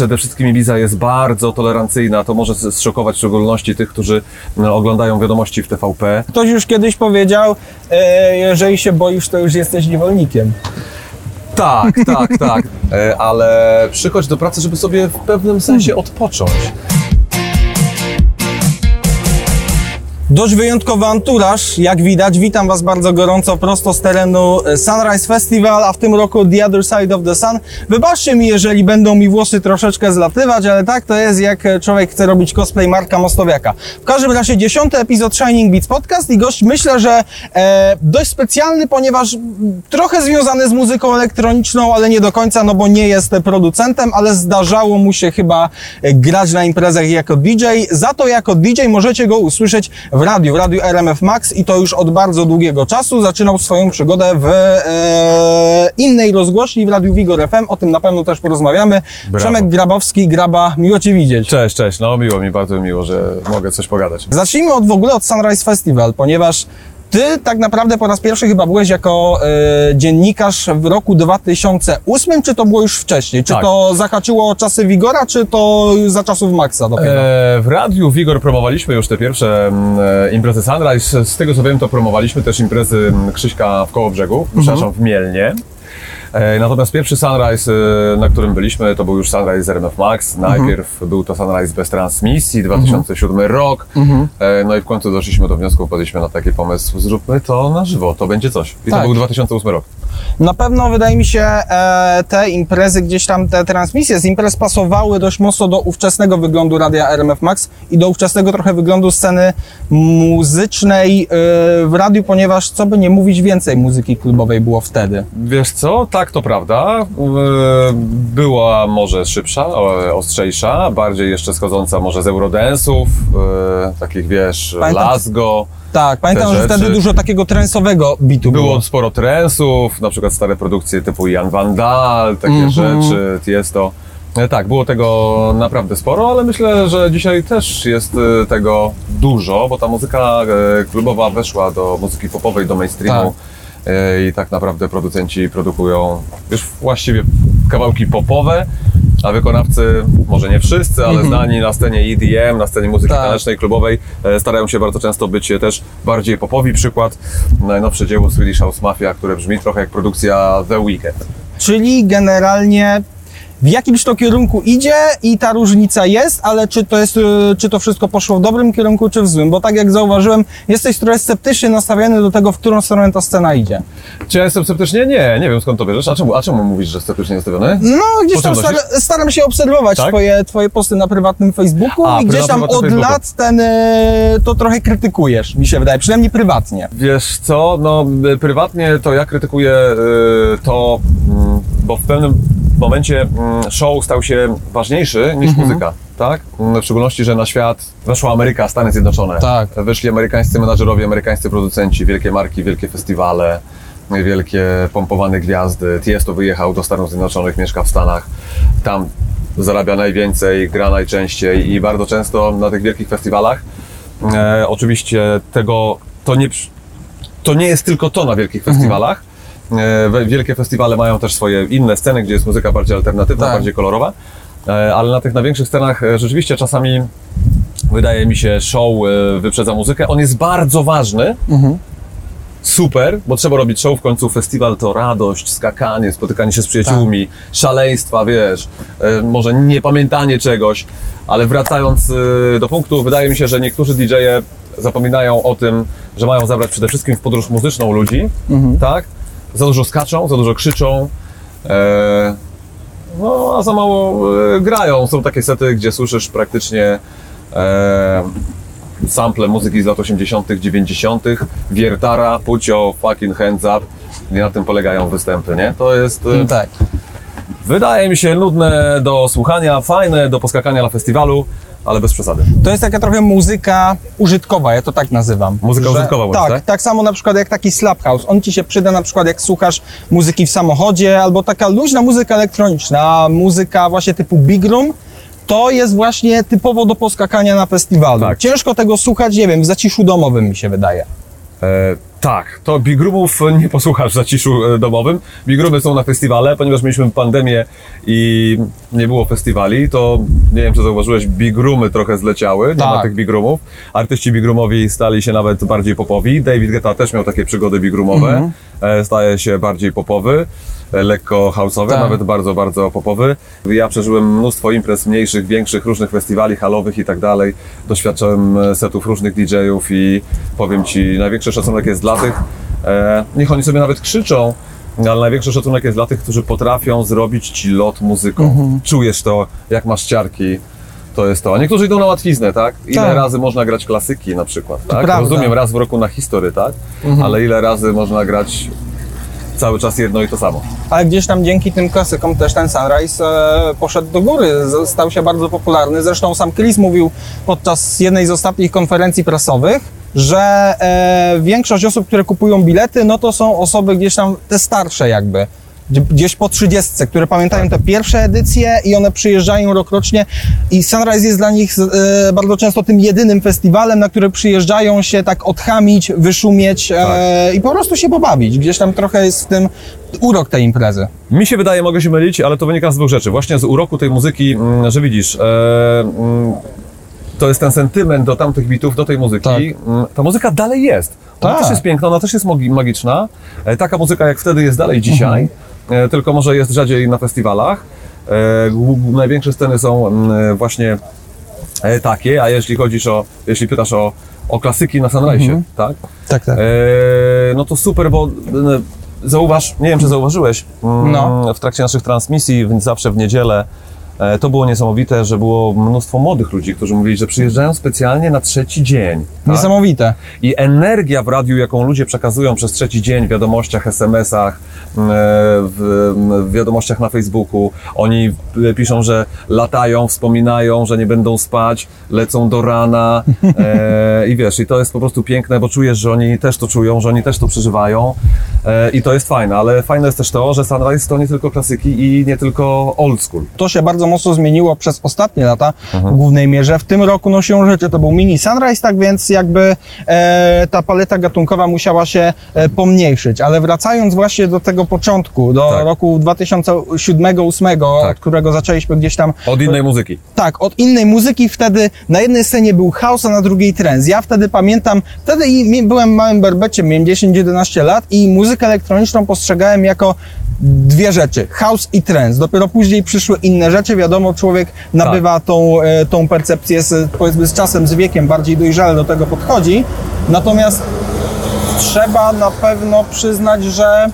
przede wszystkim Ibiza jest bardzo tolerancyjna. To może zszokować w szczególności tych, którzy no, oglądają wiadomości w TVP. Ktoś już kiedyś powiedział, e, jeżeli się boisz, to już jesteś niewolnikiem. Tak, tak, tak. E, ale przychodź do pracy, żeby sobie w pewnym sensie odpocząć. Dość wyjątkowy anturaż, jak widać. Witam Was bardzo gorąco prosto z terenu Sunrise Festival, a w tym roku The Other Side of the Sun. Wybaczcie mi, jeżeli będą mi włosy troszeczkę zlatywać, ale tak to jest, jak człowiek chce robić cosplay Marka Mostowiaka. W każdym razie dziesiąty epizod Shining Beats Podcast i gość myślę, że e, dość specjalny, ponieważ trochę związany z muzyką elektroniczną, ale nie do końca, no bo nie jest producentem, ale zdarzało mu się chyba grać na imprezach jako DJ. Za to jako DJ możecie go usłyszeć radiu, w radiu RMF Max i to już od bardzo długiego czasu. Zaczynał swoją przygodę w e, innej rozgłośni, w radiu Wigor FM, o tym na pewno też porozmawiamy. Brawo. Przemek Grabowski, Graba, miło Cię widzieć. Cześć, cześć. No miło mi, bardzo miło, że mogę coś pogadać. Zacznijmy od w ogóle od Sunrise Festival, ponieważ ty tak naprawdę po raz pierwszy chyba byłeś jako e, dziennikarz w roku 2008, czy to było już wcześniej? Czy Tak. to zahaczyło czasy Wigora, czy to za czasów Maxa dopiero? E, w radiu Wigor promowaliśmy już te pierwsze mm, e, imprezy Sunrise. Z tego co wiem, to promowaliśmy też imprezy mm, Krzyśka w Kołobrzegu, przepraszam, w Mielnie. E, Natomiast pierwszy Sunrise, e, na którym byliśmy, to był już Sunrise z RMF Max. Najpierw był to Sunrise bez transmisji, 2007 rok. E, No i w końcu doszliśmy do wniosku, podjęliśmy na taki pomysł, zróbmy to na żywo, to będzie coś. I Tak. to był 2008 rok. Na pewno wydaje mi się e, te imprezy, gdzieś tam te transmisje z imprez pasowały dość mocno do ówczesnego wyglądu radia RMF Max i do ówczesnego trochę wyglądu sceny muzycznej e, w radiu, ponieważ co by nie mówić, więcej muzyki klubowej było wtedy. Wiesz co, tak to prawda. E, Była może szybsza, ostrzejsza, bardziej jeszcze schodząca może z Eurodensów, takich wiesz, Pamiętam- Lasgo. Tak, pamiętam, że rzeczy. wtedy dużo takiego trensowego bitu było. Było sporo trensów, na przykład stare produkcje typu Jan Van Dahl, takie Mhm. rzeczy, jest to. E, Tak, było tego naprawdę sporo, ale myślę, że dzisiaj też jest e, tego dużo, bo ta muzyka e, klubowa weszła do muzyki popowej, do mainstreamu. E, I tak naprawdę producenci produkują już właściwie kawałki popowe, a wykonawcy, może nie wszyscy, ale znani na scenie EDM, na scenie muzyki Tak. tanecznej, klubowej, e, starają się bardzo często być też bardziej popowi. Przykład, najnowsze dzieło Swedish House Mafia, które brzmi trochę jak produkcja The Weeknd. Czyli generalnie w jakimś to kierunku idzie i ta różnica jest, ale czy to jest, y, czy to wszystko poszło w dobrym kierunku, czy w złym? Bo tak jak zauważyłem, jesteś trochę sceptycznie nastawiony do tego, w którą stronę ta scena idzie. Czy ja jestem sceptycznie? Nie, nie wiem skąd to bierzesz. A czemu, a czemu mówisz, że sceptycznie nastawiony? No, gdzieś tam star staram się obserwować Tak? twoje, twoje posty na prywatnym Facebooku A, i gdzieś tam od Facebooku. lat ten, y, to trochę krytykujesz, mi się wydaje, przynajmniej prywatnie. Wiesz co, no y, prywatnie to ja krytykuję to, mm, bo w pewnym momencie mm, show stał się ważniejszy niż muzyka, tak? Mm, W szczególności, że na świat weszła Ameryka, Stany Zjednoczone. Tak. Wyszli amerykańscy menadżerowie, amerykańscy producenci, wielkie marki, wielkie festiwale, wielkie pompowane gwiazdy. Tiesto wyjechał do Stanów Zjednoczonych, mieszka w Stanach. Tam zarabia najwięcej, gra najczęściej i bardzo często na tych wielkich festiwalach e, oczywiście tego, to nie, to nie jest tylko to na wielkich festiwalach. E, Wielkie festiwale mają też swoje inne sceny, gdzie jest muzyka bardziej alternatywna, Tak. bardziej kolorowa, E, ale na tych największych scenach e, rzeczywiście czasami wydaje mi się show wyprzedza muzykę. On jest bardzo ważny, super, bo trzeba robić show, w końcu. Festiwal to radość, skakanie, spotykanie się z przyjaciółmi, szaleństwa, wiesz, może nie pamiętanie czegoś, ale wracając do punktu, wydaje mi się, że niektórzy DJ-e zapominają o tym, że mają zabrać przede wszystkim w podróż muzyczną ludzi, tak? Za dużo skaczą, za dużo krzyczą, e, no a za mało e, grają. Są takie sety, gdzie słyszysz praktycznie e, sample muzyki z lat 80., 90., wiertara, pucio, fucking hands up. I na tym polegają występy, nie? To jest, e, Tak. wydaje mi się, nudne do słuchania, fajne do poskakania na festiwalu, ale bez przesady. To jest taka trochę muzyka użytkowa, ja to tak nazywam. Muzyka użytkowa mówisz, Tak, tak? tak samo na przykład jak taki slap house. On ci się przyda na przykład jak słuchasz muzyki w samochodzie, albo taka luźna muzyka elektroniczna, muzyka właśnie typu big room, to jest właśnie typowo do poskakania na festiwalu. Tak. Ciężko tego słuchać, nie wiem, w zaciszu domowym mi się wydaje. E, Tak, to Bigrumów nie posłuchasz w zaciszu e, domowym. Bigrumy są na festiwale, ponieważ mieliśmy pandemię i nie było festiwali, to nie wiem, czy zauważyłeś, Bigrumy trochę zleciały, nie ma Tak. tych Bigrumów. Artyści Bigrumowi stali się nawet bardziej popowi. David Guetta też miał takie przygody Bigrumowe. E, Staje się bardziej popowy, lekko house'owy, Tak. nawet bardzo, bardzo popowy. Ja przeżyłem mnóstwo imprez mniejszych, większych, różnych festiwali halowych i tak dalej. Doświadczyłem e, setów różnych DJ-ów i powiem Ci, największy szacunek jest dla tych, e, niech oni sobie nawet krzyczą, ale największy szacunek jest dla tych, którzy potrafią zrobić Ci lot muzyką. Mhm. Czujesz to, jak masz ciarki, to jest to. A niektórzy idą na łatwiznę, tak? Ile Tak. razy można grać klasyki na przykład, tak? Mhm. Rozumiem, raz w roku na history, tak? Ale ile razy można grać cały czas jedno i to samo? Ale gdzieś tam dzięki tym klasykom też ten Sunrise e, poszedł do góry, stał się bardzo popularny. Zresztą sam Chris mówił podczas jednej z ostatnich konferencji prasowych, że e, większość osób, które kupują bilety, no to są osoby gdzieś tam te starsze jakby. Gdzie- Gdzieś po 30, które pamiętają te pierwsze edycje i one przyjeżdżają rokrocznie i Sunrise jest dla nich e, bardzo często tym jedynym festiwalem, na który przyjeżdżają się tak odchamić, wyszumieć e, i po prostu się pobawić. Gdzieś tam trochę jest w tym urok tej imprezy. Mi się wydaje, mogę się mylić, ale to wynika z dwóch rzeczy. Właśnie z uroku tej muzyki, mm, że widzisz, e, mm, to jest ten sentyment do tamtych bitów, do tej muzyki. Tak. Mm, Ta muzyka dalej jest. Ona Tak. też jest piękna, ona też jest magi- magiczna. E, Taka muzyka jak wtedy jest dalej dzisiaj, e, tylko może jest rzadziej na festiwalach. E, Największe sceny są mm, właśnie e, takie, a jeśli chodzisz o, jeśli pytasz o, o klasyki na Sunrise, tak? Tak, tak. E, no to super, bo e, zauważ, nie wiem czy zauważyłeś, mm, No. w trakcie naszych transmisji, zawsze w niedzielę, e, to było niesamowite, że było mnóstwo młodych ludzi, którzy mówili, że przyjeżdżają specjalnie na trzeci dzień. Tak? Niesamowite. I energia w radiu, jaką ludzie przekazują przez trzeci dzień w wiadomościach, SMS-ach, m, w, w wiadomościach na Facebooku, oni e, piszą, że latają, wspominają, że nie będą spać, lecą do rana e, i wiesz, i to jest po prostu piękne, bo czujesz, że oni też to czują, że oni też to przeżywają e, i to jest fajne, ale fajne jest też to, że Sunrise to nie tylko klasyki i nie tylko old school. To się bardzo mocno zmieniło przez ostatnie lata w głównej mierze. W tym roku no rzeczy to był mini Sunrise, tak więc jakby e, ta paleta gatunkowa musiała się e, pomniejszyć. Ale wracając właśnie do tego początku, do Tak. roku 2007-2008, Tak. od którego zaczęliśmy gdzieś tam Od innej muzyki. Tak, od innej muzyki wtedy na jednej scenie był house, a na drugiej trance. Ja wtedy pamiętam, wtedy byłem małym berbeciem, miałem 10-11 lat i muzykę elektroniczną postrzegałem jako dwie rzeczy, house i trance. Dopiero później przyszły inne rzeczy, wiadomo, człowiek nabywa tą, e, tą percepcję z, powiedzmy z czasem, z wiekiem, bardziej dojrzale do tego podchodzi. Natomiast trzeba na pewno przyznać, że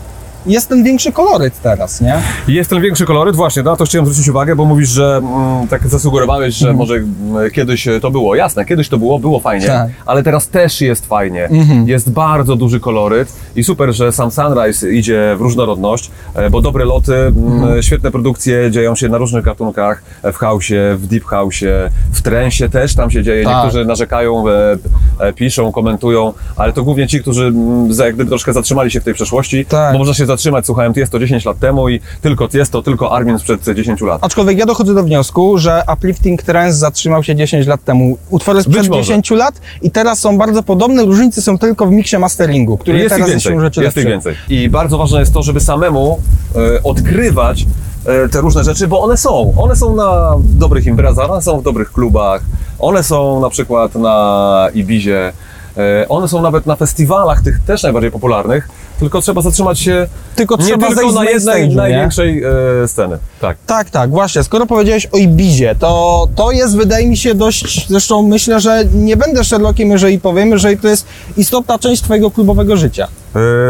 jest ten większy koloryt teraz, nie? Jest ten większy koloryt, właśnie, na to chciałem zwrócić uwagę, bo mówisz, że mm, tak zasugerowałeś, że może mm, kiedyś to było. Jasne, kiedyś to było, było fajnie, Tak. ale teraz też jest fajnie. Jest bardzo duży koloryt i super, że sam Sunrise idzie w różnorodność, e, bo dobre loty, mm, świetne produkcje dzieją się na różnych gatunkach, e, w house'ie, w deep house'ie, w trensie też tam się dzieje. Tak. Niektórzy narzekają, e, e, piszą, komentują, ale to głównie ci, którzy mm, za- jak gdyby troszkę zatrzymali się w tej przeszłości, Tak. bo można się zatrzymać, słuchałem Tiesto 10 lat temu i tylko Tiesto, tylko Armin sprzed 10 lat. Aczkolwiek ja dochodzę do wniosku, że Uplifting Trance zatrzymał się 10 lat temu. Utwory sprzed Być może. 10 lat i teraz są bardzo podobne, różnice są tylko w miksie masteringu, który jest ich teraz więcej, jest ich lepsze. więcej. I bardzo ważne jest to, żeby samemu e, odkrywać e, te różne rzeczy, bo one są. One są na dobrych imprezach, one są w dobrych klubach, one są na przykład na Ibizie, e, one są nawet na festiwalach, tych też najbardziej popularnych, tylko trzeba zatrzymać się Tylko nie trzeba tylko na jednej największej e, sceny. Tak. Tak, tak, właśnie. Skoro powiedziałeś o Ibizie, to to jest, wydaje mi się, dość, zresztą myślę, że nie będę Sherlockiem, jeżeli powiem, że to jest istotna część twojego klubowego życia.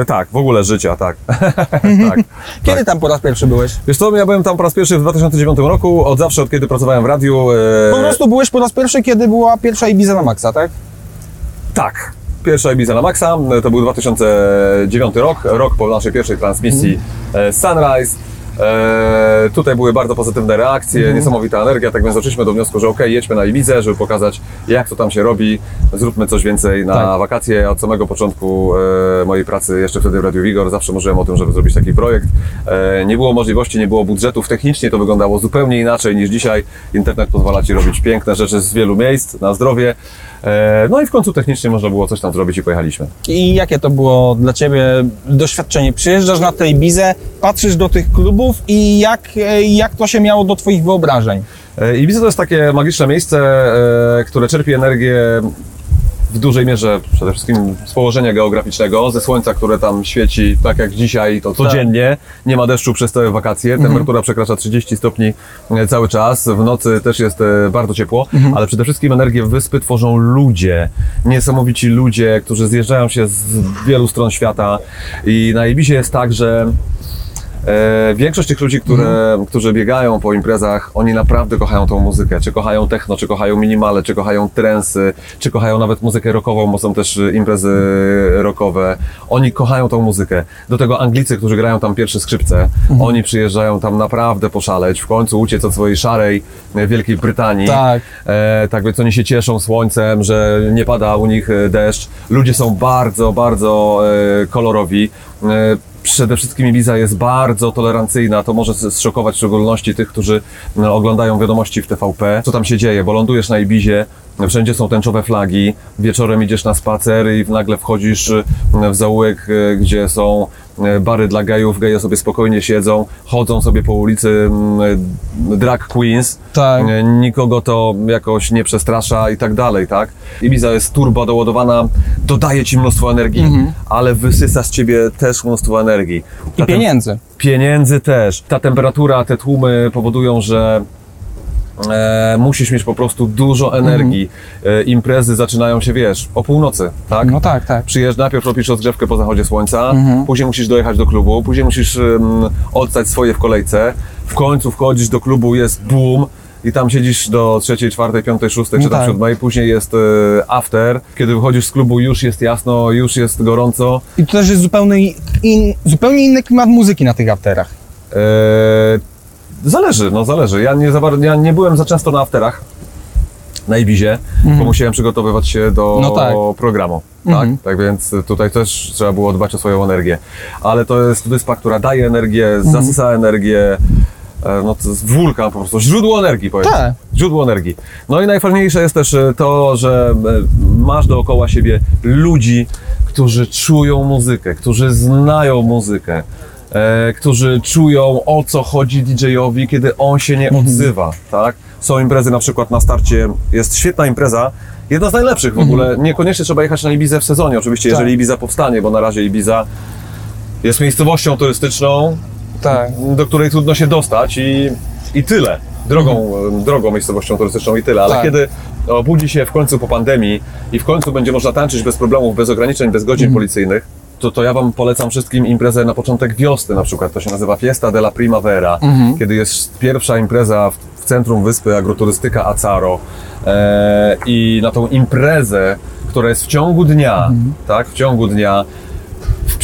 E, tak, w ogóle życia, tak. tak. Kiedy tam po raz pierwszy byłeś? Wiesz co, ja byłem tam po raz pierwszy w 2009 roku, od zawsze, od kiedy pracowałem w radiu. e, Po prostu byłeś po raz pierwszy, kiedy była pierwsza Ibiza na Maxa, tak? Tak. Pierwsza Ibiza na Maxa, to był 2009 rok, rok po naszej pierwszej transmisji e, Sunrise. E, tutaj były bardzo pozytywne reakcje, niesamowita energia, tak więc doszliśmy do wniosku, że ok, jedźmy na Ibizę, żeby pokazać jak to tam się robi, zróbmy coś więcej na Tak. wakacje. Od samego początku e, mojej pracy, jeszcze wtedy w Radiu Wigor, zawsze marzyłem o tym, żeby zrobić taki projekt. E, nie było możliwości, nie było budżetów, technicznie to wyglądało zupełnie inaczej niż dzisiaj. Internet pozwala Ci robić piękne rzeczy z wielu miejsc, na zdrowie. E, no i w końcu technicznie można było coś tam zrobić i pojechaliśmy. I jakie to było dla Ciebie doświadczenie? Przyjeżdżasz na tę Ibizę, patrzysz do tych klubów i jak, e, jak to się miało do Twoich wyobrażeń? E, Ibiza to jest takie magiczne miejsce, e, które czerpie energię w dużej mierze przede wszystkim z położenia geograficznego, ze słońca, które tam świeci tak jak dzisiaj, to codziennie. Nie ma deszczu przez te wakacje, temperatura przekracza 30 stopni cały czas, w nocy też jest bardzo ciepło, ale przede wszystkim energię wyspy tworzą ludzie, niesamowici ludzie, którzy zjeżdżają się z wielu stron świata. I na Ibizie jest tak, że E, większość tych ludzi, które, którzy biegają po imprezach, oni naprawdę kochają tą muzykę. Czy kochają techno, czy kochają minimale, czy kochają trensy, czy kochają nawet muzykę rockową, bo są też e, imprezy rockowe. Oni kochają tą muzykę. Do tego Anglicy, którzy grają tam pierwsze skrzypce, oni przyjeżdżają tam naprawdę poszaleć, w końcu uciec od swojej szarej e, Wielkiej Brytanii. Tak. E, tak więc oni się cieszą słońcem, że nie pada u nich e, deszcz. Ludzie są bardzo, bardzo e, kolorowi. Przede wszystkim Ibiza jest bardzo tolerancyjna, to może zszokować w szczególności tych, którzy no, oglądają wiadomości w TVP. Co tam się dzieje, bo lądujesz na Ibizie, wszędzie są tęczowe flagi, wieczorem idziesz na spacer i nagle wchodzisz e, w zaułek, e, gdzie są e, bary dla gejów, geje sobie spokojnie siedzą, chodzą sobie po ulicy mm, drag queens, Tak. Nikogo to jakoś nie przestrasza i tak dalej, tak? Ibiza jest turbo doładowana, dodaje ci mnóstwo energii, ale wysysa z ciebie też mnóstwo energii. I Ta tem- pieniędzy. Pieniędzy też. Ta temperatura, te tłumy powodują, że e, musisz mieć po prostu dużo energii. E, imprezy zaczynają się, wiesz, o północy, tak? No tak, tak. Przyjeżdż, najpierw robisz rozgrzewkę po zachodzie słońca, później musisz dojechać do klubu, później musisz um, odstać swoje w kolejce, w końcu wchodzisz do klubu, jest boom i tam siedzisz do trzeciej, czwartej, piątej, szóstej, No czy tam tak. siódmej, później jest e, after, kiedy wychodzisz z klubu już jest jasno, już jest gorąco. I to też jest zupełnie, in, zupełnie inny klimat muzyki na tych afterach. E, zależy, no zależy. Ja nie, za, ja nie byłem za często na afterach na Ibizie, bo musiałem przygotowywać się do Mhm. No tak. programu. Tak? Mhm. tak więc tutaj też trzeba było dbać o swoją energię. Ale to jest wyspa, która daje energię, Mhm. zasysa energię. e, No to jest wulkan po prostu, źródło energii powiedzmy. Tak. Źródło energii. No i najfajniejsze jest też e, to, że e, masz dookoła siebie ludzi, którzy czują muzykę, którzy znają muzykę, e, którzy czują o co chodzi DJ-owi, kiedy on się nie odzywa, tak? Są imprezy na przykład na starcie, jest świetna impreza, jedna z najlepszych w ogóle, niekoniecznie trzeba jechać na Ibizę w sezonie, oczywiście, Tak. jeżeli Ibiza powstanie, bo na razie Ibiza jest miejscowością turystyczną, Tak. do której trudno się dostać i, i tyle. Drogą, drogą miejscowością turystyczną i tyle, ale Tak. kiedy obudzi się w końcu po pandemii i w końcu będzie można tańczyć bez problemów, bez ograniczeń, bez godzin policyjnych, to, to ja Wam polecam wszystkim imprezę na początek wiosny na przykład. To się nazywa Fiesta della Primavera, kiedy jest pierwsza impreza w, w centrum wyspy, agroturystyka Acaro e, i na tą imprezę, która jest w ciągu dnia, tak, w ciągu dnia,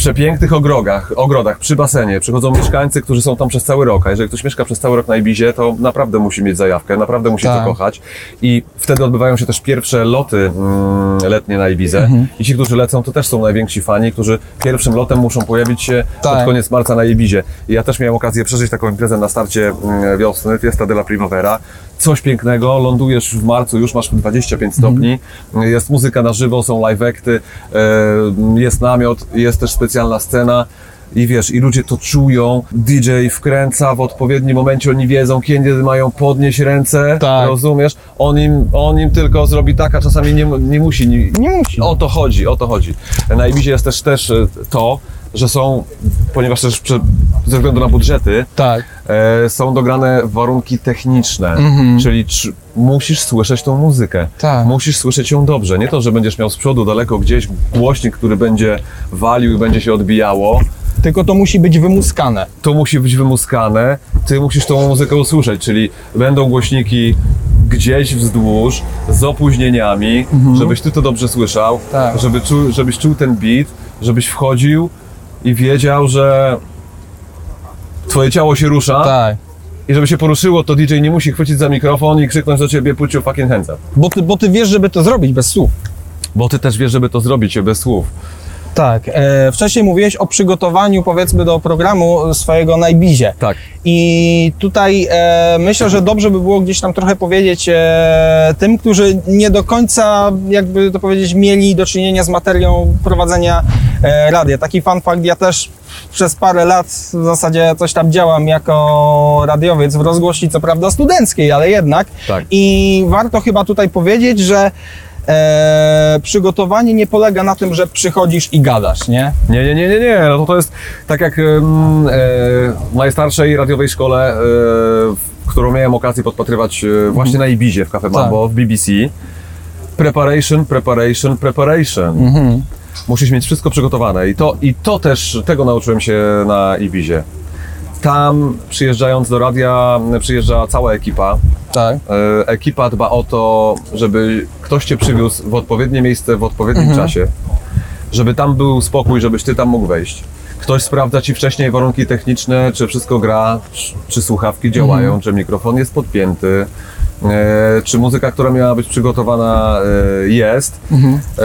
przepięknych ogrodach, ogrodach przy basenie przychodzą mieszkańcy, którzy są tam przez cały rok. A jeżeli ktoś mieszka przez cały rok na Ibizie, to naprawdę musi mieć zajawkę, naprawdę musi Tak. to kochać. I wtedy odbywają się też pierwsze loty mm, letnie na Ibizę. Mhm. I ci, którzy lecą, to też są najwięksi fani, którzy pierwszym lotem muszą pojawić się Tak. pod koniec marca na Ibizie. I ja też miałem okazję przeżyć taką imprezę na starcie mm, wiosny, Fiesta della Primavera. Coś pięknego, lądujesz w marcu, już masz 25 stopni, jest muzyka na żywo, są live acty, e, jest namiot, jest też specjalna scena. I wiesz, i ludzie to czują, DJ wkręca w odpowiednim momencie, oni wiedzą, kiedy mają podnieść ręce, Tak. rozumiesz? On im, on im tylko zrobi tak, a czasami nie, nie musi. Nie, Nie musi. o to chodzi, o to chodzi. Na Ibizie jest też, też e, to, że są, ponieważ też prze, ze względu na budżety, Tak. e, są dograne warunki techniczne, czyli tr- musisz słyszeć tą muzykę. Tak. Musisz słyszeć ją dobrze. Nie to, że będziesz miał z przodu daleko gdzieś głośnik, który będzie walił i będzie się odbijało. Tylko to musi być wymuskane. To musi być wymuskane. Ty musisz tą muzykę usłyszeć, czyli będą głośniki gdzieś wzdłuż, z opóźnieniami, żebyś ty to dobrze słyszał, Tak. żeby czu, żebyś czuł ten beat, żebyś wchodził i wiedział, że twoje ciało się rusza Tak. i żeby się poruszyło, to DJ nie musi chwycić za mikrofon i krzyknąć do ciebie put your fucking hands up. Bo ty, bo ty wiesz, żeby to zrobić bez słów. Bo ty też wiesz, żeby to zrobić bez słów. Tak. E, wcześniej mówiłeś o przygotowaniu, powiedzmy, do programu swojego na Ibizie. Tak. I tutaj e, myślę, że dobrze by było gdzieś tam trochę powiedzieć e, tym, którzy nie do końca, jakby to powiedzieć, mieli do czynienia z materią prowadzenia e, radia. Taki fun fact, ja też przez parę lat w zasadzie coś tam działam jako radiowiec w rozgłośni, co prawda studenckiej, ale jednak. Tak. I warto chyba tutaj powiedzieć, że e, przygotowanie nie polega na tym, że przychodzisz i gadasz, nie? Nie, nie, nie, nie, nie. No to, to jest tak jak e, w najstarszej radiowej szkole, e, w- którą miałem okazję podpatrywać e, właśnie na Ibizie w Cafe Mambo, w BBC. Preparation, preparation, preparation. Musisz mieć wszystko przygotowane i to, i to też, tego nauczyłem się na Ibizie. Tam przyjeżdżając do radia, przyjeżdża cała ekipa. Tak. E, Ekipa dba o to, żeby ktoś cię przywiózł w odpowiednie miejsce w odpowiednim czasie, żeby tam był spokój, żebyś ty tam mógł wejść. Ktoś sprawdza ci wcześniej warunki techniczne, czy wszystko gra, czy- czy słuchawki działają, czy mikrofon jest podpięty, e, czy muzyka, która miała być przygotowana e, jest. E,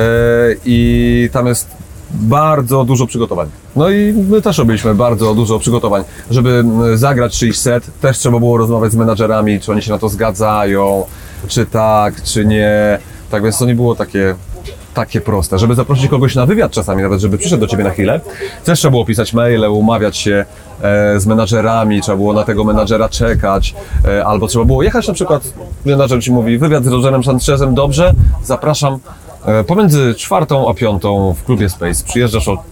I tam jest bardzo dużo przygotowań. No i my też robiliśmy bardzo dużo przygotowań. Żeby zagrać czyjś set, też trzeba było rozmawiać z menadżerami, czy oni się na to zgadzają, czy tak, czy nie. Tak więc to nie było takie, takie proste. Żeby zaprosić kogoś na wywiad czasami, nawet żeby przyszedł do ciebie na chwilę, też trzeba było pisać maile, umawiać się e, z menadżerami, trzeba było na tego menadżera czekać, e, albo trzeba było jechać na przykład, menadżer ci mówi, wywiad z Rogerem Sanchezem, dobrze, zapraszam pomiędzy czwartą a piątą w klubie Space. Przyjeżdżasz o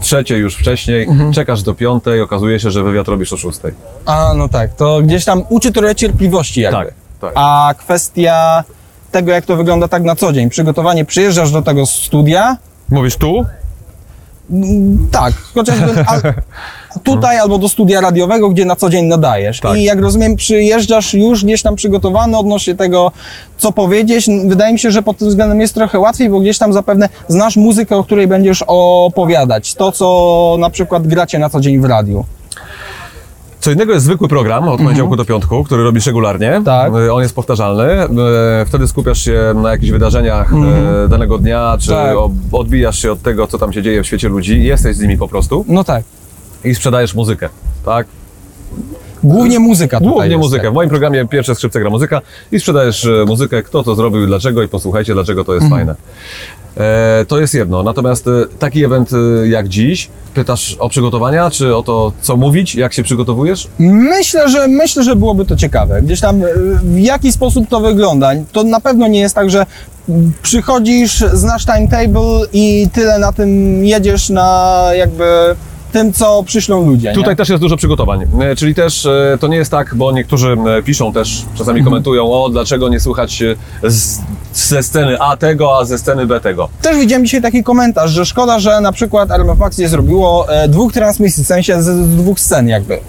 trzeciej już wcześniej, czekasz do piątej, okazuje się, że wywiad robisz o szóstej. A, no tak, to gdzieś tam uczy trochę cierpliwości jakby. Tak, tak. A kwestia tego, jak to wygląda tak na co dzień, przygotowanie, przyjeżdżasz do tego studia, Mówisz tu? Tak, chociażby a, tutaj albo do studia radiowego, gdzie na co dzień nadajesz. Tak. I jak rozumiem, przyjeżdżasz już gdzieś tam przygotowany odnośnie tego, co powiedzieć. Wydaje mi się, że pod tym względem jest trochę łatwiej, bo gdzieś tam zapewne znasz muzykę, o której będziesz opowiadać. To, co na przykład gracie na co dzień w radiu. Co innego jest zwykły program od poniedziałku do piątku, który robisz regularnie. Mhm. Tak. E, On jest powtarzalny. E, Wtedy skupiasz się na jakichś wydarzeniach e, danego dnia, czy Mhm. Tak. ob- odbijasz się od tego, co tam się dzieje w świecie ludzi. Jesteś z nimi po prostu No tak. i sprzedajesz muzykę. Tak? Głównie muzyka tutaj Głównie jest, muzykę. tak. W moim programie pierwsze skrzypce gra muzyka i sprzedajesz e, muzykę, kto to zrobił, dlaczego i posłuchajcie, dlaczego to jest Mhm. fajne. E, to jest jedno. Natomiast e, taki event e, jak dziś, pytasz o przygotowania, czy o to, co mówić, jak się przygotowujesz? Myślę, że myślę, że byłoby to ciekawe. Gdzieś tam w jaki sposób to wygląda. To na pewno nie jest tak, że przychodzisz, znasz timetable i tyle na tym jedziesz na jakby tym, co przyślą ludzie. Tutaj nie? też jest dużo przygotowań, E, czyli też e, to nie jest tak, bo niektórzy e, piszą też, czasami komentują, o dlaczego nie słuchać e, z, ze sceny A tego, a ze sceny B tego. Też widziałem dzisiaj taki komentarz, że szkoda, że na przykład RMF Max nie zrobiło dwóch transmisji, w sensie z dwóch scen jakby.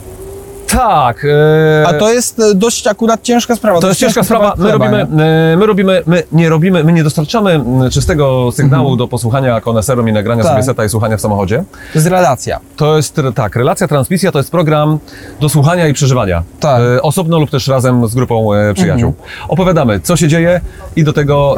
Tak. e, A to jest e, dość akurat ciężka sprawa. To jest ciężka sprawa. My robimy, e, my robimy, my nie robimy, my nie dostarczamy m, czystego sygnału do posłuchania koneserom i nagrania Tak. sobie seta i słuchania w samochodzie. To jest relacja. To jest, tak, relacja, transmisja to jest program do słuchania i przeżywania. Tak. E, Osobno lub też razem z grupą e, przyjaciół. Opowiadamy, co się dzieje i do tego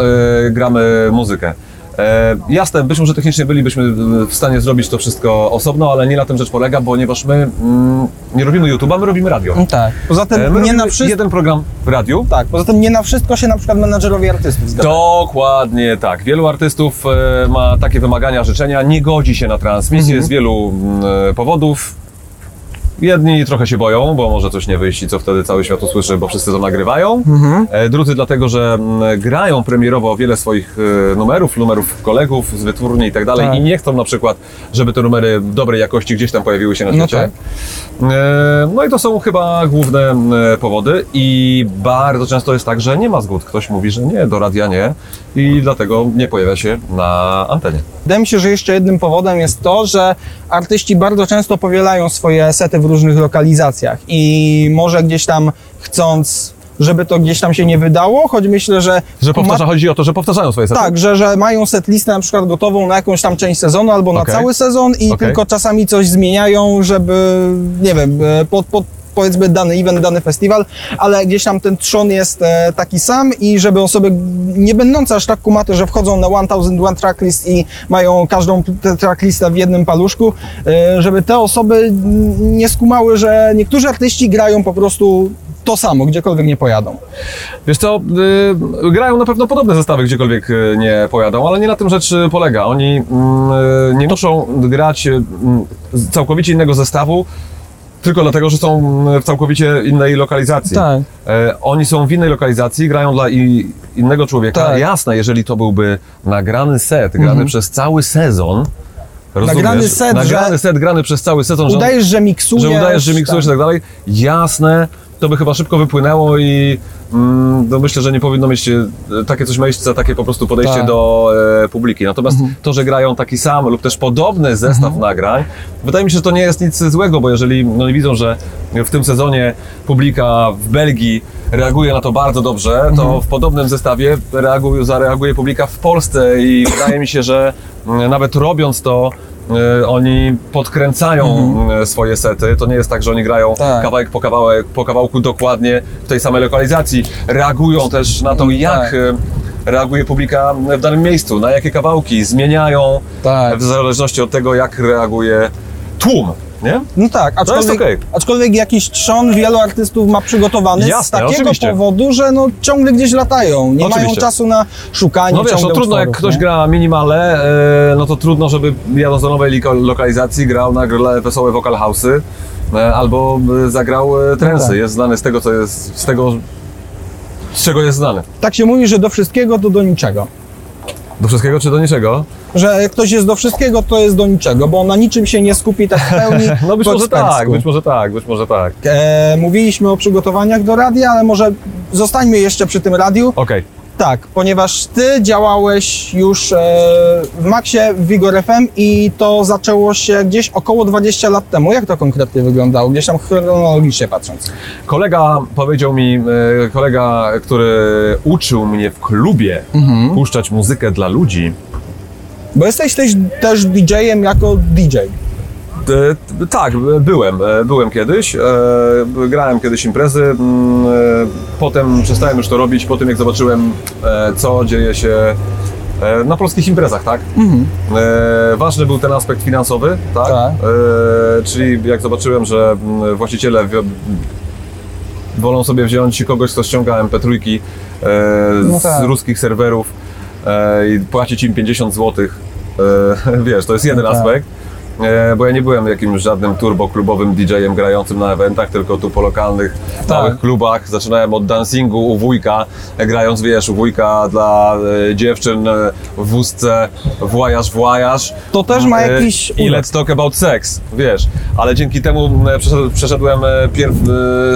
e, gramy muzykę. E, jasne, być może technicznie bylibyśmy e, w stanie zrobić to wszystko osobno, ale nie na tym rzecz polega, ponieważ my mm, nie robimy YouTube'a, my robimy radio. No tak. Poza E, tym My nie robimy na wszystko. jeden program w radiu, Tak, poza tym nie na wszystko się na przykład menadżerowie artystów zgadzają. Dokładnie tak. Wielu artystów e, ma takie wymagania, życzenia, nie godzi się na transmisję z wielu mm, e, powodów. Jedni trochę się boją, bo może coś nie wyjść i co wtedy cały świat usłyszy, bo wszyscy to nagrywają. E, Drudzy dlatego, że mm, grają premierowo wiele swoich e, numerów, numerów kolegów z wytwórni i tak dalej Tak. i nie chcą na przykład, żeby te numery dobrej jakości gdzieś tam pojawiły się na No świecie. tak. E, No i to są chyba główne powody i bardzo często jest tak, że nie ma zgód. Ktoś mówi, że nie, do radia nie i dlatego nie pojawia się na antenie. Wydaje mi się, że jeszcze jednym powodem jest to, że artyści bardzo często powielają swoje sety w różnych lokalizacjach i może gdzieś tam chcąc żeby to gdzieś tam się nie wydało, choć myślę, że... Że powtarza, chodzi o to, że powtarzają swoje sety? Tak, że, że mają set listę na przykład gotową na jakąś tam część sezonu albo na Okej. cały sezon i Okej. tylko czasami coś zmieniają, żeby, nie wiem, e, pod, pod powiedzmy dany event, dany festiwal, ale gdzieś tam ten trzon jest e, taki sam i żeby osoby nie będące aż tak kumaty, że wchodzą na 1001 tracklist i mają każdą tę tracklistę w jednym paluszku, e, żeby te osoby nie skumały, że niektórzy artyści grają po prostu to samo, gdziekolwiek nie pojadą. Wiesz co, y, grają na pewno podobne zestawy, gdziekolwiek y, nie pojadą, ale nie na tym rzecz y, polega. Oni mm, nie muszą grać całkowicie innego zestawu, tylko dlatego, że są mm, w całkowicie innej lokalizacji. Tak. E, oni są w innej lokalizacji, grają dla i, innego człowieka. Tak. Jasne, jeżeli to byłby nagrany set, grany przez cały sezon, rozumiesz? Nagrany set, nagrany set grany przez cały sezon, że Udajesz, że miksujesz. że udajesz, że miksujesz i tak dalej. Jasne, to by chyba szybko wypłynęło i no myślę, że nie powinno mieć e, takie coś miejsca, takie po prostu podejście Tak. do e, publiki. Natomiast to, że grają taki sam lub też podobny zestaw nagrań, wydaje mi się, że to nie jest nic złego, bo jeżeli no, oni widzą, że w tym sezonie publika w Belgii reaguje na to bardzo dobrze, to w podobnym zestawie reaguje, zareaguje publika w Polsce i wydaje mi się, że mm, nawet robiąc to, oni podkręcają e, swoje sety. To nie jest tak, że oni grają Tak. kawałek po, kawałek po kawałku dokładnie w tej samej lokalizacji. Reagują też na to, jak Tak. e, reaguje publika w danym miejscu, na jakie kawałki zmieniają Tak. w zależności od tego, jak reaguje tłum. Nie? No tak, jest aczkolwiek, okej. aczkolwiek jakiś trzon wielu artystów ma przygotowany z Jasne, takiego oczywiście. powodu, że no ciągle gdzieś latają, nie mają Oczywiście. czasu na szukanie No wiesz, no trudno jak utworów, ktoś nie? gra minimale, e, no to trudno, żeby jadąc do nowej lokalizacji grał na wesołe vocal house'y e, albo e, zagrał trensy. tak. Jest znany z tego, co jest, z tego, z czego jest znany. Tak się mówi, że do wszystkiego to do niczego. Do wszystkiego czy do niczego? Że ktoś jest do wszystkiego, to jest do niczego, bo on na niczym się nie skupi tak w pełni No być może tak, być może tak, być może tak. E, mówiliśmy o przygotowaniach do radia, ale może zostańmy jeszcze przy tym radiu. Okej. Tak, ponieważ ty działałeś już e, w Maxie w Vigor FM i to zaczęło się gdzieś około 20 lat temu. Jak to konkretnie wyglądało? Gdzieś tam chronologicznie patrząc. Kolega powiedział mi, e, kolega, który uczył mnie w klubie Mhm. puszczać muzykę dla ludzi, Bo jesteś też, też DJ-em jako DJ. E, Tak, byłem, e, byłem kiedyś, e, grałem kiedyś imprezy, mm, potem przestałem już to robić, po tym jak zobaczyłem, co dzieje się na polskich imprezach, tak? E, Ważny był ten aspekt finansowy, tak? Tak. Czyli jak zobaczyłem, że mm, właściciele wolą sobie wziąć kogoś, kto ściąga MP3 e, No z tak. ruskich serwerów i płacić im 50 zł. E, wiesz, to jest jeden tak. aspekt. E, bo ja nie byłem jakimś żadnym turbo-klubowym DJ-em grającym na eventach, tylko tu po lokalnych, Tak. małych klubach. Zaczynałem od dancingu u wujka, e, grając, wiesz, u wujka dla e, dziewczyn w wózce, włajasz, włajasz. To też ma jakiś I let's talk about sex, wiesz. Ale dzięki temu przeszedł- przeszedłem pierw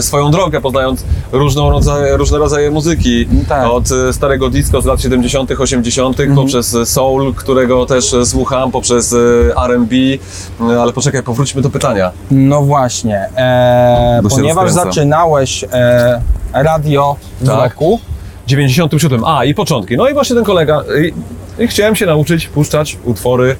swoją drogę, poznając różną rodzaje, różne rodzaje muzyki. Tak. Od starego disco z lat 70., 80., Mhm. poprzez soul, którego też słucham, poprzez RB. E, Ale poczekaj, powróćmy do pytania. No właśnie, e, Bo się ponieważ rozkręca. zaczynałeś e, radio w Tak. roku, 97. A, i początki. No i właśnie ten kolega. I, i chciałem się nauczyć puszczać utwory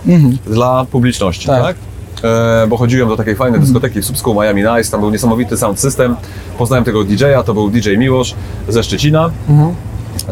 dla publiczności, tak? Tak. E, bo chodziłem do takiej fajnej dyskoteki w Słupsku, Miami Nice, tam był niesamowity sound system. Poznałem tego DJ-a, to był DJ Miłosz ze Szczecina.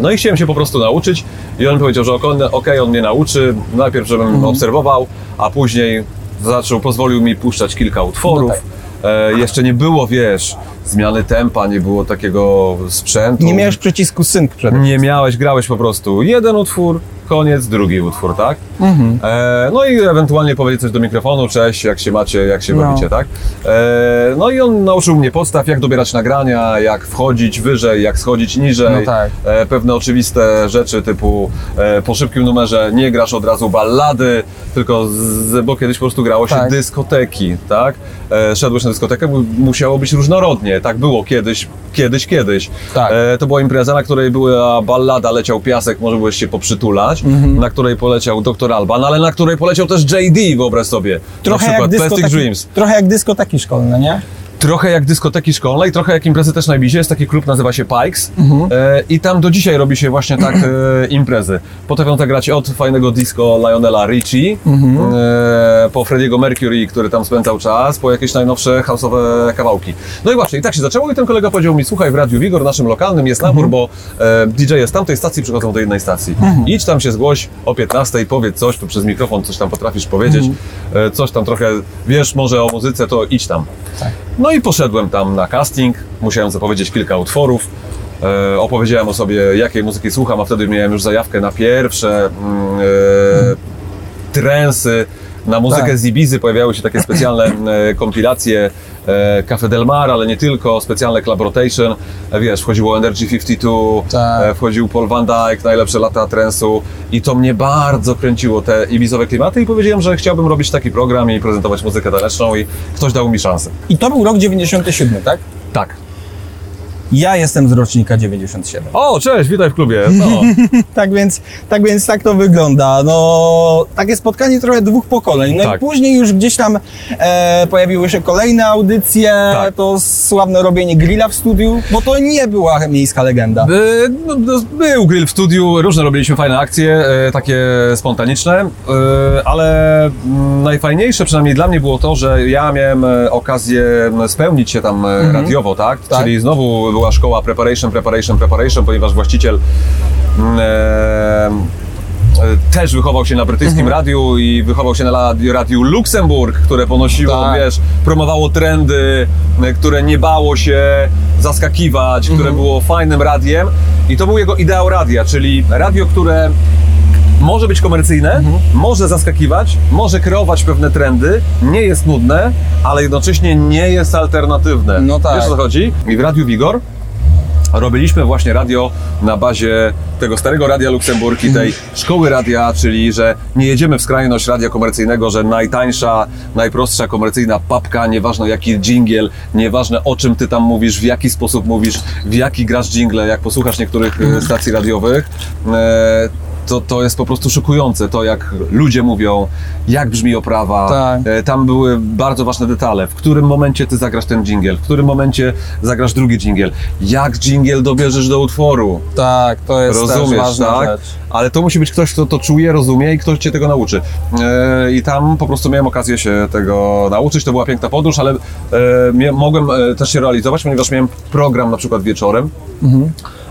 No i chciałem się po prostu nauczyć i on powiedział, że okej, okay, on mnie nauczy, najpierw żebym obserwował, a później zaczął, pozwolił mi puszczać kilka utworów. No tak. e, jeszcze nie było, wiesz, zmiany tempa, nie było takiego sprzętu. nie miałeś przycisku sync przed Nie miałeś, grałeś po prostu jeden utwór, koniec, drugi utwór, tak? Mhm. E, no i ewentualnie powiedzieć coś do mikrofonu, cześć, jak się macie, jak się No. bawicie, tak? E, no i on nauczył mnie podstaw, jak dobierać nagrania, jak wchodzić wyżej, jak schodzić niżej. No tak. e, pewne oczywiste rzeczy typu e, po szybkim numerze nie grasz od razu ballady, tylko z, bo kiedyś po prostu grało się Tak. dyskoteki, tak? E, szedłeś na dyskotekę, mu- musiało być różnorodnie, tak było kiedyś, kiedyś, kiedyś. Tak. E, to była impreza, na której była ballada, leciał piasek, może byłeś się poprzytulać, Mhm. na której poleciał Dr. Alban, ale na której poleciał też JD, wyobraź sobie. Trochę na jak, przykład Plastic dyskoteki, Dreams. trochę jak dyskoteki szkolne, nie? Trochę jak dyskoteki szkolne i trochę jak imprezy też na Ibizie. Jest taki klub, nazywa się Pikes e, i tam do dzisiaj robi się właśnie tak e, imprezy. Potrafią tak grać od fajnego disco Lionela Richie, e, po Frediego Mercury, który tam spędzał czas, po jakieś najnowsze house'owe kawałki. No i właśnie, i tak się zaczęło i ten kolega powiedział mi, słuchaj, w Radiu Wigor naszym lokalnym jest nabór, bo e, DJ z tamtej stacji przychodzą do jednej stacji. Idź tam się zgłoś o 15, powiedz coś, tu przez mikrofon coś tam potrafisz powiedzieć, e, coś tam trochę wiesz może o muzyce, to idź tam. No i poszedłem tam na casting, musiałem zapowiedzieć kilka utworów. E, opowiedziałem o sobie, jakiej muzyki słucham, a wtedy miałem już zajawkę na pierwsze mm, e, trensy, na muzykę Tak. z Ibizy. Pojawiały się takie specjalne e, kompilacje e, Cafe Del Mar, ale nie tylko, specjalne Club Rotation. E, wiesz, wchodziło Energy 52, Tak. wchodził Paul Van Dyke, najlepsze lata trensu i to mnie bardzo kręciło, te ibizowe klimaty i powiedziałem, że chciałbym robić taki program i prezentować muzykę taneczną i ktoś dał mi szansę. I to był rok 97, tak? Tak. Ja jestem z rocznika 97. O, cześć, witaj w klubie. No. Tak więc, tak więc tak to wygląda. No, takie spotkanie trochę dwóch pokoleń. No Tak. i później już gdzieś tam e, pojawiły się kolejne audycje, Tak. to sławne robienie grilla w studiu, bo to nie była miejska legenda. By, no, no, był grill w studiu, różne robiliśmy fajne akcje, e, takie spontaniczne, e, ale mm, najfajniejsze przynajmniej dla mnie było to, że ja miałem e, okazję spełnić się tam e, radiowo, tak? Tak. Czyli znowu była szkoła preparation, preparation, preparation, ponieważ właściciel mm, e, e, też wychował się na brytyjskim radiu i wychował się na radiu, Luksemburg, które ponosiło, Tak. wiesz, promowało trendy, e, które nie bało się zaskakiwać, które było fajnym radiem. I to był jego ideał radia, czyli radio, które może być komercyjne, może zaskakiwać, może kreować pewne trendy, nie jest nudne, ale jednocześnie nie jest alternatywne. No tak. Wiesz o co chodzi? I w Radiu Wigor robiliśmy właśnie radio na bazie tego starego Radia Luksemburg i tej szkoły radia, czyli że nie jedziemy w skrajność radia komercyjnego, że najtańsza, najprostsza komercyjna papka, nieważne jaki dżingiel, nieważne o czym ty tam mówisz, w jaki sposób mówisz, w jaki grasz dżingle, jak posłuchasz niektórych e, stacji radiowych, e, to, to jest po prostu szokujące, to jak ludzie mówią, jak brzmi oprawa, Tak. E, Tam były bardzo ważne detale. W którym momencie ty zagrasz ten dżingiel, w którym momencie zagrasz drugi dżingiel, jak dżingiel dobierzesz do utworu. Tak, to jest też Rozumiesz, ważna tak? rzecz. Ale to musi być ktoś, kto to czuje, rozumie i ktoś cię tego nauczy. E, I tam po prostu miałem okazję się tego nauczyć. To była piękna podróż, ale e, mogłem też się realizować, ponieważ miałem program na przykład wieczorem,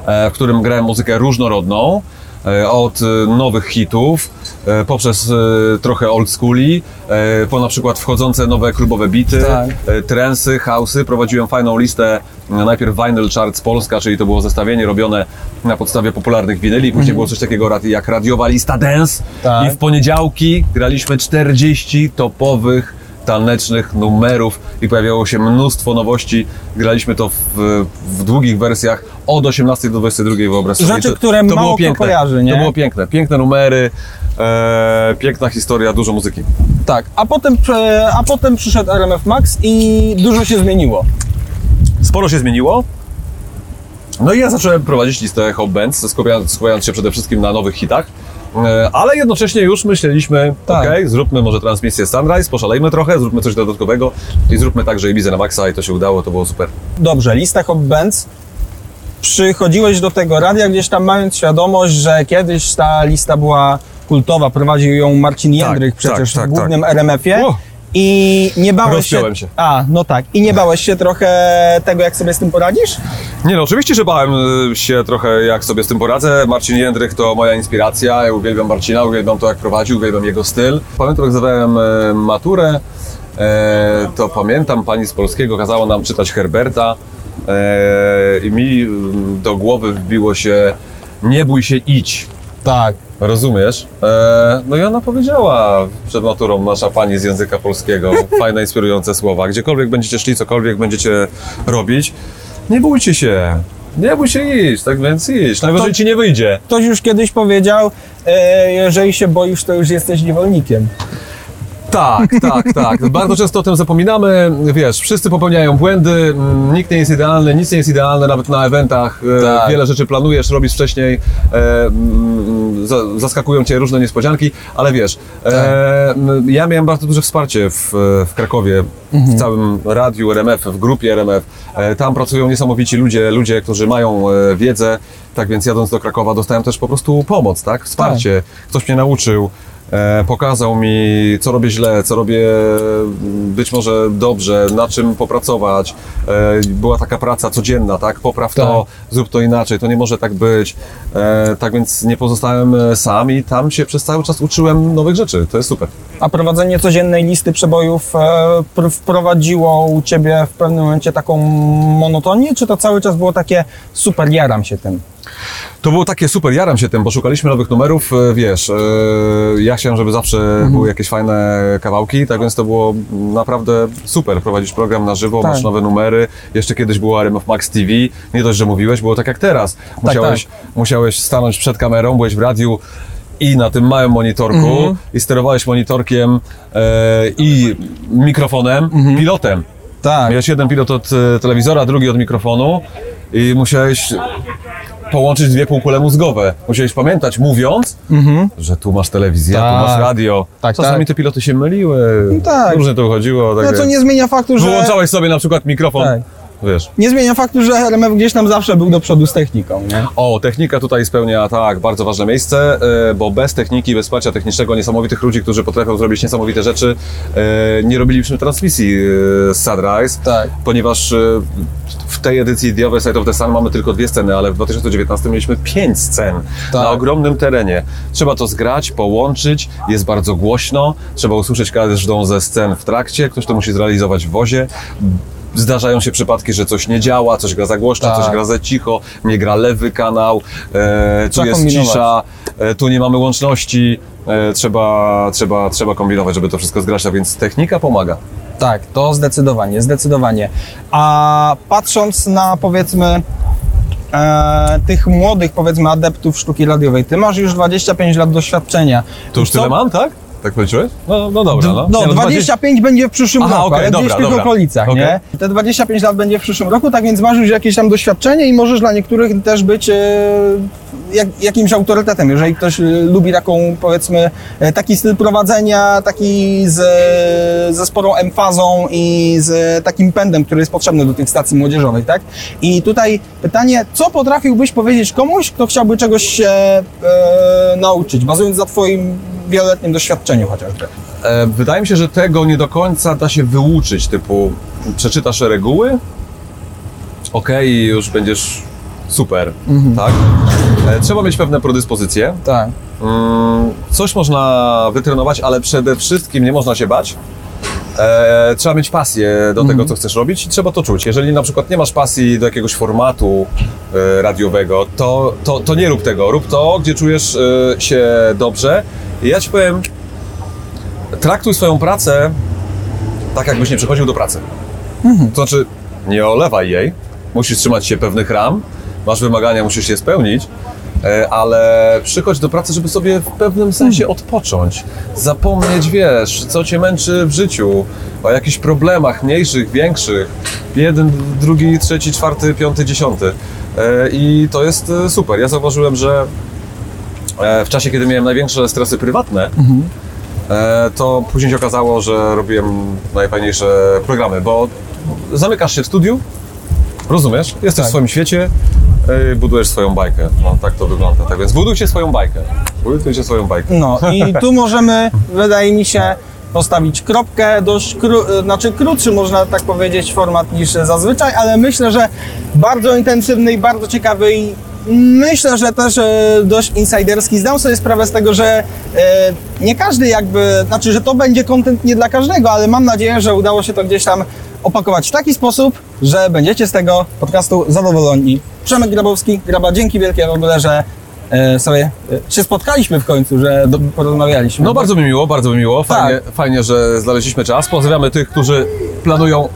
e, w którym grałem muzykę różnorodną. E, Od e, nowych hitów, e, poprzez trochę old schooli, po na przykład wchodzące nowe klubowe bity, Tak. trensy, house'y. Prowadziłem fajną listę, najpierw Vinyl Charts Polska, czyli to było zestawienie robione na podstawie popularnych winyli, później było coś takiego jak radiowa lista dance Tak. i w poniedziałki graliśmy 40 topowych tanecznych numerów i pojawiało się mnóstwo nowości. Graliśmy to w, w długich wersjach od 18 do 22 wyobraź sobie. Rzeczy, To- które to mało piękne. kojarzy, nie? To było piękne. Piękne numery, e, piękna historia, dużo muzyki. Tak, a potem, a potem przyszedł RMF Max i dużo się zmieniło. Sporo się zmieniło. No i ja zacząłem prowadzić listę Hop Bands, skupiając, skupiając się przede wszystkim na nowych hitach. E, Ale jednocześnie już myśleliśmy, Tak. ok, zróbmy może transmisję Sunrise, poszalejmy trochę, zróbmy coś dodatkowego i zróbmy także Ibizę na maksa i to się udało, to było super. Dobrze, lista Hop Bands. Przychodziłeś do tego radia gdzieś tam mając świadomość, że kiedyś ta lista była kultowa, prowadził ją Marcin Jędrych przecież tak, w głównym tak. RMF-ie. O! I nie bałeś się... Rozpiąłem się. A, no tak. I nie bałeś się trochę tego, jak sobie z tym poradzisz? Nie no, oczywiście, że bałem y, się trochę, jak sobie z tym poradzę. Marcin Jędrych to moja inspiracja. Ja uwielbiam Marcina, uwielbiam to, jak prowadził, uwielbiam jego styl. Pamiętam, jak zdawałem e, maturę, e, to pamiętam, pani z polskiego kazała nam czytać Herberta e, i mi mm, do głowy wbiło się nie bój się, idź. Tak. Rozumiesz? E, no i ona powiedziała przed maturą, nasza pani z języka polskiego, fajne, inspirujące słowa. Gdziekolwiek będziecie szli, cokolwiek będziecie robić, nie bójcie się. Nie bój się iść, tak więc idź. Najwyżej To- ci nie wyjdzie. Ktoś już kiedyś powiedział, e, jeżeli się boisz, to już jesteś niewolnikiem. Tak, tak, tak. Bardzo często o tym zapominamy. Wiesz, wszyscy popełniają błędy, mm, nikt nie jest idealny, nic nie jest idealne, nawet na eventach. e, Tak. Wiele rzeczy planujesz, robisz wcześniej, e, mm, za- zaskakują cię różne niespodzianki, ale wiesz, e, m, ja miałem bardzo duże wsparcie w, w Krakowie, w całym radiu RMF, w grupie RMF. Tam pracują niesamowici ludzie, ludzie, którzy mają wiedzę, tak więc jadąc do Krakowa dostałem też po prostu pomoc, tak? Wsparcie. Ktoś mnie nauczył. E, pokazał mi, co robię źle, co robię mm, być może dobrze, na czym popracować. E, była taka praca codzienna, tak? Popraw to, zrób to inaczej, to nie może tak być. E, tak więc nie pozostałem sam i tam się przez cały czas uczyłem nowych rzeczy. To jest super. A prowadzenie codziennej listy przebojów pr- wprowadziło u Ciebie w pewnym momencie taką monotonię, czy to cały czas było takie super, jaram się tym? To było takie super, jaram się tym, bo szukaliśmy nowych numerów, e, wiesz, e, ja chciałem, żeby zawsze były jakieś fajne kawałki, tak więc to było naprawdę super, prowadzisz program na żywo, Tak. masz nowe numery, jeszcze kiedyś było RMF Max TV, nie dość, że mówiłeś, było tak jak teraz, musiałeś, musiałeś stanąć przed kamerą, byłeś w radiu i na tym małym monitorku i sterowałeś monitorkiem e, i mikrofonem, pilotem. Tak. Miałeś jeden pilot od e, telewizora, drugi od mikrofonu i musiałeś połączyć dwie półkule mózgowe. Musiałeś pamiętać, mówiąc, że tu masz telewizję, tu Tak. masz radio. Tak, Czasami tak. te piloty się myliły. No tak. Różnie to chodziło. Tak No co nie zmienia faktu, że... Wyłączałeś sobie na przykład mikrofon. Tak. Wiesz. Nie zmienia faktu, że RMF gdzieś tam zawsze był do przodu z techniką, nie? O, technika tutaj spełnia tak bardzo ważne miejsce, e, bo bez techniki, bez wsparcia technicznego, niesamowitych ludzi, którzy potrafią zrobić niesamowite rzeczy, e, nie robilibyśmy transmisji e, z Sunrise, Tak. ponieważ w tej edycji The Other Side of the Sun mamy tylko dwie sceny, ale w 2019 mieliśmy pięć scen Tak. na ogromnym terenie. Trzeba to zgrać, połączyć, jest bardzo głośno, trzeba usłyszeć każdą ze scen w trakcie, ktoś to musi zrealizować w wozie. Zdarzają się przypadki, że coś nie działa, coś gra za głośno, Tak. coś gra za cicho, nie gra lewy kanał, e, tu jest kombinować. cisza, e, tu nie mamy łączności, e, trzeba, trzeba, trzeba kombinować, żeby to wszystko zgrać, a więc technika pomaga. Tak, to zdecydowanie, zdecydowanie. A patrząc na powiedzmy e, tych młodych powiedzmy adeptów sztuki radiowej, ty masz już 25 lat doświadczenia. To już Co- tyle mam, tak? Tak policzyłeś? No, no dobra, no. No, Nie, no 25 będzie w przyszłym Aha, roku, okej, ale dobra, gdzieś w tych dobra. okolicach, Okej. nie? Te 25 lat będzie w przyszłym roku, tak więc masz już jakieś tam doświadczenie i możesz dla niektórych też być e, jak, jakimś autorytetem. Jeżeli ktoś e, lubi taką, powiedzmy, e, taki styl prowadzenia, taki z, ze sporą emfazą i z takim pędem, który jest potrzebny do tych stacji młodzieżowych, tak? I tutaj pytanie, co potrafiłbyś powiedzieć komuś, kto chciałby czegoś się e, nauczyć, bazując na twoim wieloletnim doświadczeniu chociażby? E, Wydaje mi się, że tego nie do końca da się wyuczyć, typu przeczytasz reguły, okej, i już będziesz super, tak? E, Trzeba mieć pewne predyspozycje. Tak. Mm, Coś można wytrenować, ale przede wszystkim nie można się bać. E, trzeba mieć pasję do tego, co chcesz robić i trzeba to czuć. Jeżeli na przykład nie masz pasji do jakiegoś formatu e, radiowego, to, to, to nie rób tego. Rób to, gdzie czujesz e, się dobrze. Ja ci powiem, traktuj swoją pracę tak, jakbyś nie przychodził do pracy. To znaczy, nie olewaj jej, musisz trzymać się pewnych ram, masz wymagania, musisz je spełnić, e, ale przychodź do pracy, żeby sobie w pewnym sensie odpocząć, zapomnieć, wiesz, co cię męczy w życiu, o jakichś problemach mniejszych, większych, jeden, drugi, trzeci, czwarty, piąty, dziesiąty. E, I to jest e, super. Ja zauważyłem, że w czasie, kiedy miałem największe stresy prywatne, e, to później się okazało, że robiłem najfajniejsze programy, bo zamykasz się w studiu, rozumiesz, jesteś Tak. w swoim świecie, e, budujesz swoją bajkę. No tak to wygląda. Tak więc budujcie swoją bajkę. Budujcie swoją bajkę. No i tu możemy, wydaje mi się, postawić kropkę, dość kró- znaczy krótszy można tak powiedzieć format niż zazwyczaj, ale myślę, że bardzo intensywny i bardzo ciekawy i myślę, że też e, dość insiderski. Zdam sobie sprawę z tego, że e, nie każdy jakby, znaczy, że to będzie kontent nie dla każdego, ale mam nadzieję, że udało się to gdzieś tam opakować w taki sposób, że będziecie z tego podcastu zadowoleni. Przemek Grabowski, Graba, dzięki wielkie w ogóle, że e, sobie się spotkaliśmy w końcu, że porozmawialiśmy. No bardzo mi miło, bardzo mi miło. Fajnie, Tak. fajnie, że znaleźliśmy czas. Pozdrawiamy tych, którzy planują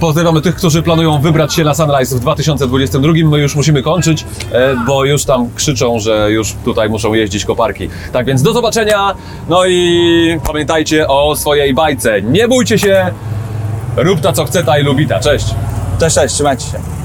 Pozdrawiamy tych, którzy planują wybrać się na Sunrise w 2022. My już musimy kończyć, e, bo już tam krzyczą, że już tutaj muszą jeździć koparki. Tak więc do zobaczenia. No i pamiętajcie o swojej bajce. Nie bójcie się. Rób ta co chce ta i lubi. Cześć. Cześć, cześć, trzymajcie się.